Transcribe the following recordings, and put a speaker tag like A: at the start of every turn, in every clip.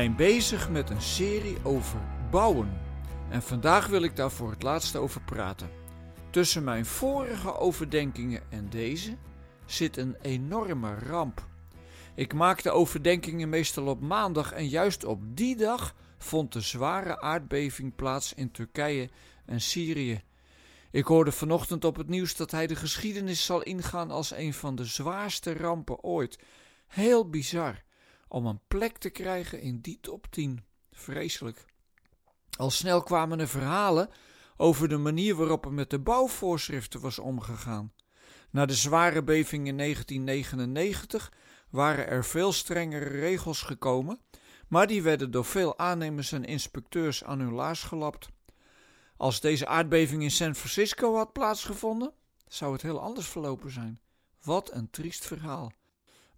A: zijn bezig met een serie over bouwen. En vandaag wil ik daar voor het laatst over praten. Tussen mijn vorige overdenkingen en deze zit een enorme ramp. Ik maak de overdenkingen meestal op maandag en juist op die dag vond de zware aardbeving plaats in Turkije en Syrië. Ik hoorde vanochtend op het nieuws dat hij de geschiedenis zal ingaan als een van de zwaarste rampen ooit. Heel bizar om een plek te krijgen in die top 10. Vreselijk. Al snel kwamen er verhalen over de manier waarop er met de bouwvoorschriften was omgegaan. Na de zware beving in 1999 waren er veel strengere regels gekomen, maar die werden door veel aannemers en inspecteurs aan hun laars gelapt. Als deze aardbeving in San Francisco had plaatsgevonden, zou het heel anders verlopen zijn. Wat een triest verhaal.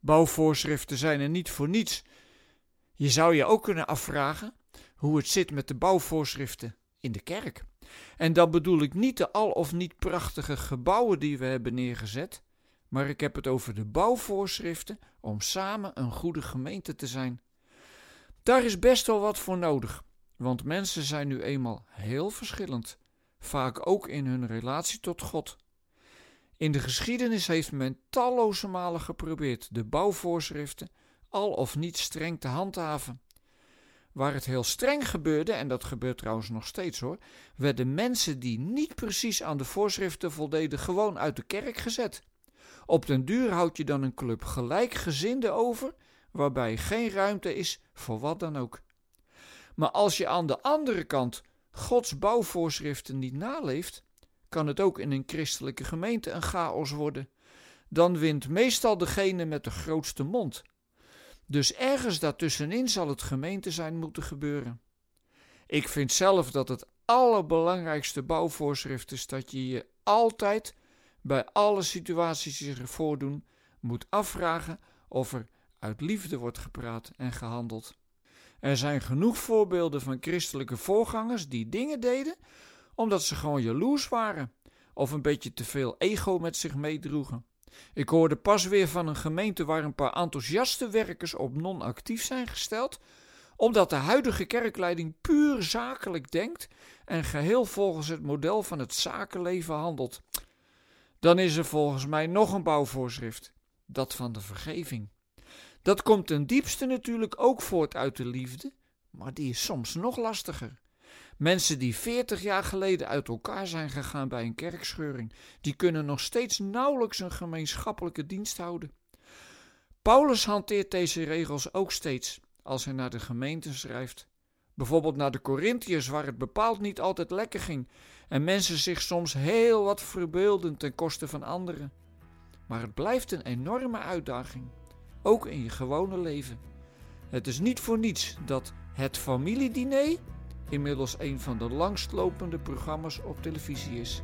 A: Bouwvoorschriften zijn er niet voor niets. Je zou je ook kunnen afvragen hoe het zit met de bouwvoorschriften in de kerk. En dan bedoel ik niet de al of niet prachtige gebouwen die we hebben neergezet, maar ik heb het over de bouwvoorschriften om samen een goede gemeente te zijn. Daar is best wel wat voor nodig, want mensen zijn nu eenmaal heel verschillend, vaak ook in hun relatie tot God. In de geschiedenis heeft men talloze malen geprobeerd de bouwvoorschriften al of niet streng te handhaven. Waar het heel streng gebeurde, en dat gebeurt trouwens nog steeds hoor, werden mensen die niet precies aan de voorschriften voldeden gewoon uit de kerk gezet. Op den duur houd je dan een club gelijkgezinden over, waarbij geen ruimte is voor wat dan ook. Maar als je aan de andere kant Gods bouwvoorschriften niet naleeft, kan het ook in een christelijke gemeente een chaos worden. Dan wint meestal degene met de grootste mond. Dus ergens daartussenin zal het gemeente zijn moeten gebeuren. Ik vind zelf dat het allerbelangrijkste bouwvoorschrift is dat je je altijd bij alle situaties die zich voordoen moet afvragen of er uit liefde wordt gepraat en gehandeld. Er zijn genoeg voorbeelden van christelijke voorgangers die dingen deden omdat ze gewoon jaloers waren of een beetje te veel ego met zich meedroegen. Ik hoorde pas weer van een gemeente waar een paar enthousiaste werkers op non-actief zijn gesteld, omdat de huidige kerkleiding puur zakelijk denkt en geheel volgens het model van het zakenleven handelt. Dan is er volgens mij nog een bouwvoorschrift, dat van de vergeving. Dat komt ten diepste natuurlijk ook voort uit de liefde, maar die is soms nog lastiger. Mensen die 40 jaar geleden uit elkaar zijn gegaan bij een kerkscheuring, die kunnen nog steeds nauwelijks een gemeenschappelijke dienst houden. Paulus hanteert deze regels ook steeds als hij naar de gemeenten schrijft. Bijvoorbeeld naar de Corinthiërs, waar het bepaald niet altijd lekker ging en mensen zich soms heel wat verbeelden ten koste van anderen. Maar het blijft een enorme uitdaging, ook in je gewone leven. Het is niet voor niets dat het familiediner inmiddels een van de langstlopende programma's op televisie is.